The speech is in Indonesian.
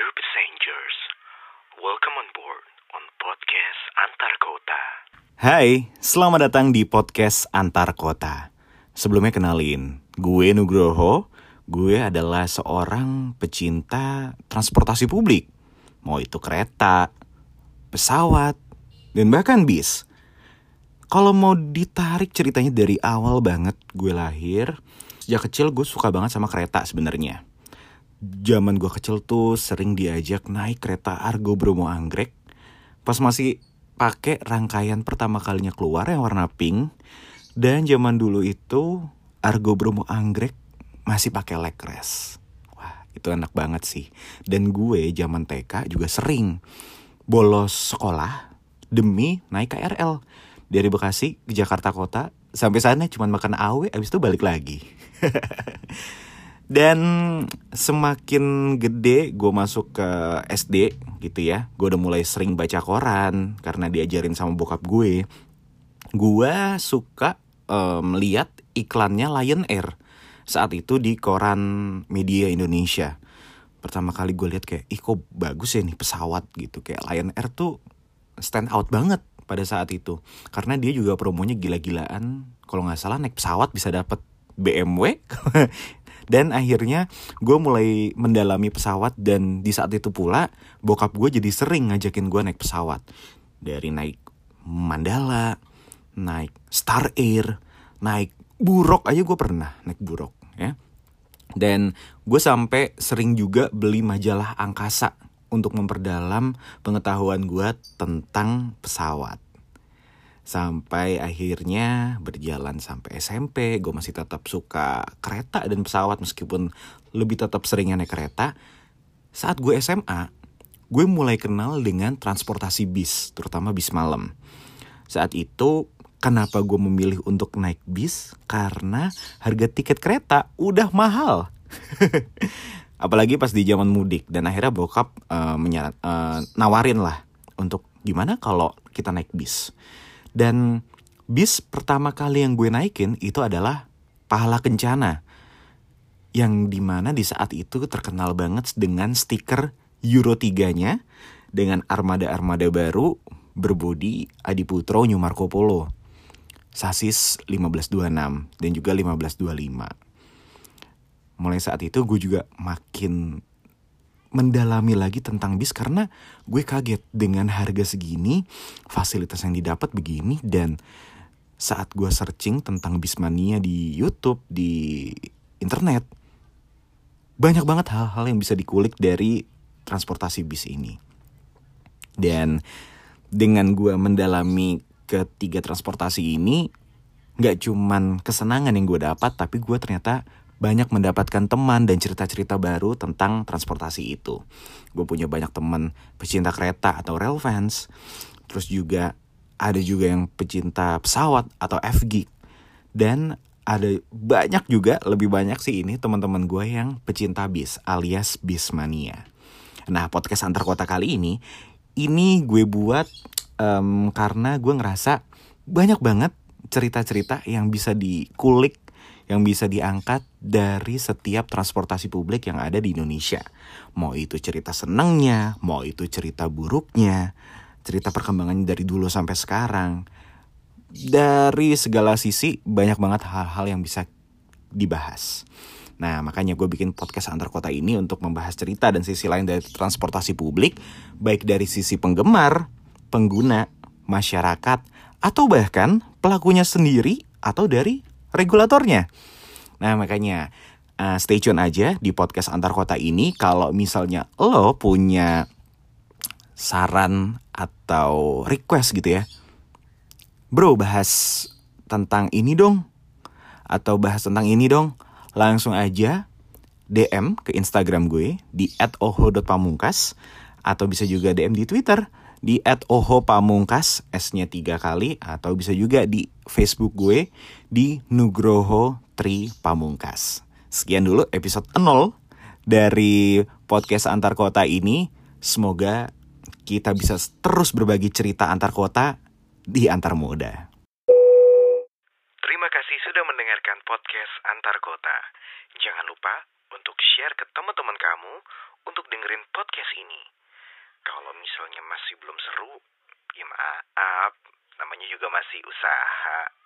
Dear passengers, welcome on board on podcast Antar Kota. Hai, selamat datang di podcast Antar Kota. Sebelumnya kenalin, gue Nugroho. Gue adalah seorang pecinta transportasi publik. Mau itu kereta, pesawat, dan bahkan bis. Kalau mau ditarik ceritanya dari awal banget gue lahir, sejak kecil gue suka banget sama kereta sebenarnya. Zaman gue kecil tuh sering diajak naik kereta Argo Bromo Anggrek. Pas masih pakai rangkaian pertama kalinya keluar yang warna pink. Dan zaman dulu itu Argo Bromo Anggrek masih pakai leg rest. Wah, itu enak banget sih. Dan gue zaman TK juga sering bolos sekolah demi naik KRL dari Bekasi ke Jakarta Kota sampai sana cuma makan awe abis itu balik lagi. Dan semakin gede gue masuk ke SD gitu ya Gue udah mulai sering baca koran karena diajarin sama bokap gue. Gue suka melihat um, iklannya Lion Air Saat itu di koran media Indonesia. Pertama kali gue lihat kayak, ih kok bagus ya nih pesawat gitu. Kayak Lion Air tuh stand out banget pada saat itu. Karena dia juga promonya gila-gilaan. Kalau nggak salah naik pesawat bisa dapet BMW dan akhirnya gue mulai mendalami pesawat dan di saat itu pula bokap gue jadi sering ngajakin gue naik pesawat. Dari naik Mandala naik Star Air naik Burok aja gue pernah naik Burok ya. Dan gue sampai sering juga beli majalah angkasa untuk memperdalam pengetahuan gue tentang pesawat sampai akhirnya berjalan sampai SMP gue masih tetap suka kereta dan pesawat meskipun lebih tetap seringnya naik kereta. Saat gue SMA gue mulai kenal dengan transportasi bis terutama bis malam. Saat itu kenapa gue memilih untuk naik bis? Karena harga tiket kereta udah mahal. Apalagi pas di zaman mudik dan akhirnya bokap uh, uh, nawarin lah untuk gimana kalau kita naik bis dan bis pertama kali yang gue naikin itu adalah Pahala Kencana. Yang di mana di saat itu terkenal banget dengan stiker Euro 3-nya dengan armada-armada baru berbodi Adiputro New Marco Polo. Sasis 1526 dan juga 1525. Mulai saat itu gue juga makin mendalami lagi tentang bis karena gue kaget dengan harga segini, fasilitas yang didapat begini dan saat gue searching tentang bismania di YouTube, di internet, banyak banget hal-hal yang bisa dikulik dari transportasi bis ini. Dan dengan gue mendalami ketiga transportasi ini, gak cuman kesenangan yang gue dapat, tapi gue ternyata banyak mendapatkan teman dan cerita-cerita baru tentang transportasi itu. Gue punya banyak teman pecinta kereta atau rail fans. Terus juga ada juga yang pecinta pesawat atau FG. Dan ada banyak juga, lebih banyak sih ini teman-teman gue yang pecinta bis alias bismania. Nah podcast antar kota kali ini, ini gue buat um, karena gue ngerasa banyak banget cerita-cerita yang bisa dikulik yang bisa diangkat dari setiap transportasi publik yang ada di Indonesia. Mau itu cerita senengnya, mau itu cerita buruknya, cerita perkembangannya dari dulu sampai sekarang. Dari segala sisi banyak banget hal-hal yang bisa dibahas. Nah makanya gue bikin podcast antar kota ini untuk membahas cerita dan sisi lain dari transportasi publik. Baik dari sisi penggemar, pengguna, masyarakat, atau bahkan pelakunya sendiri atau dari regulatornya. Nah makanya uh, stay tune aja di podcast antar kota ini kalau misalnya lo punya saran atau request gitu ya. Bro bahas tentang ini dong atau bahas tentang ini dong. Langsung aja DM ke Instagram gue di @oho.pamungkas atau bisa juga DM di Twitter di @oho_pamungkas S-nya tiga kali atau bisa juga di Facebook gue di Nugroho Tri Pamungkas. Sekian dulu episode 0 dari podcast antar kota ini. Semoga kita bisa terus berbagi cerita antar kota di antar moda. Terima kasih sudah mendengarkan podcast antar kota. Jangan lupa untuk share ke teman-teman kamu untuk dengerin podcast ini. Kalau misalnya masih belum seru, ya maaf, namanya juga masih usaha.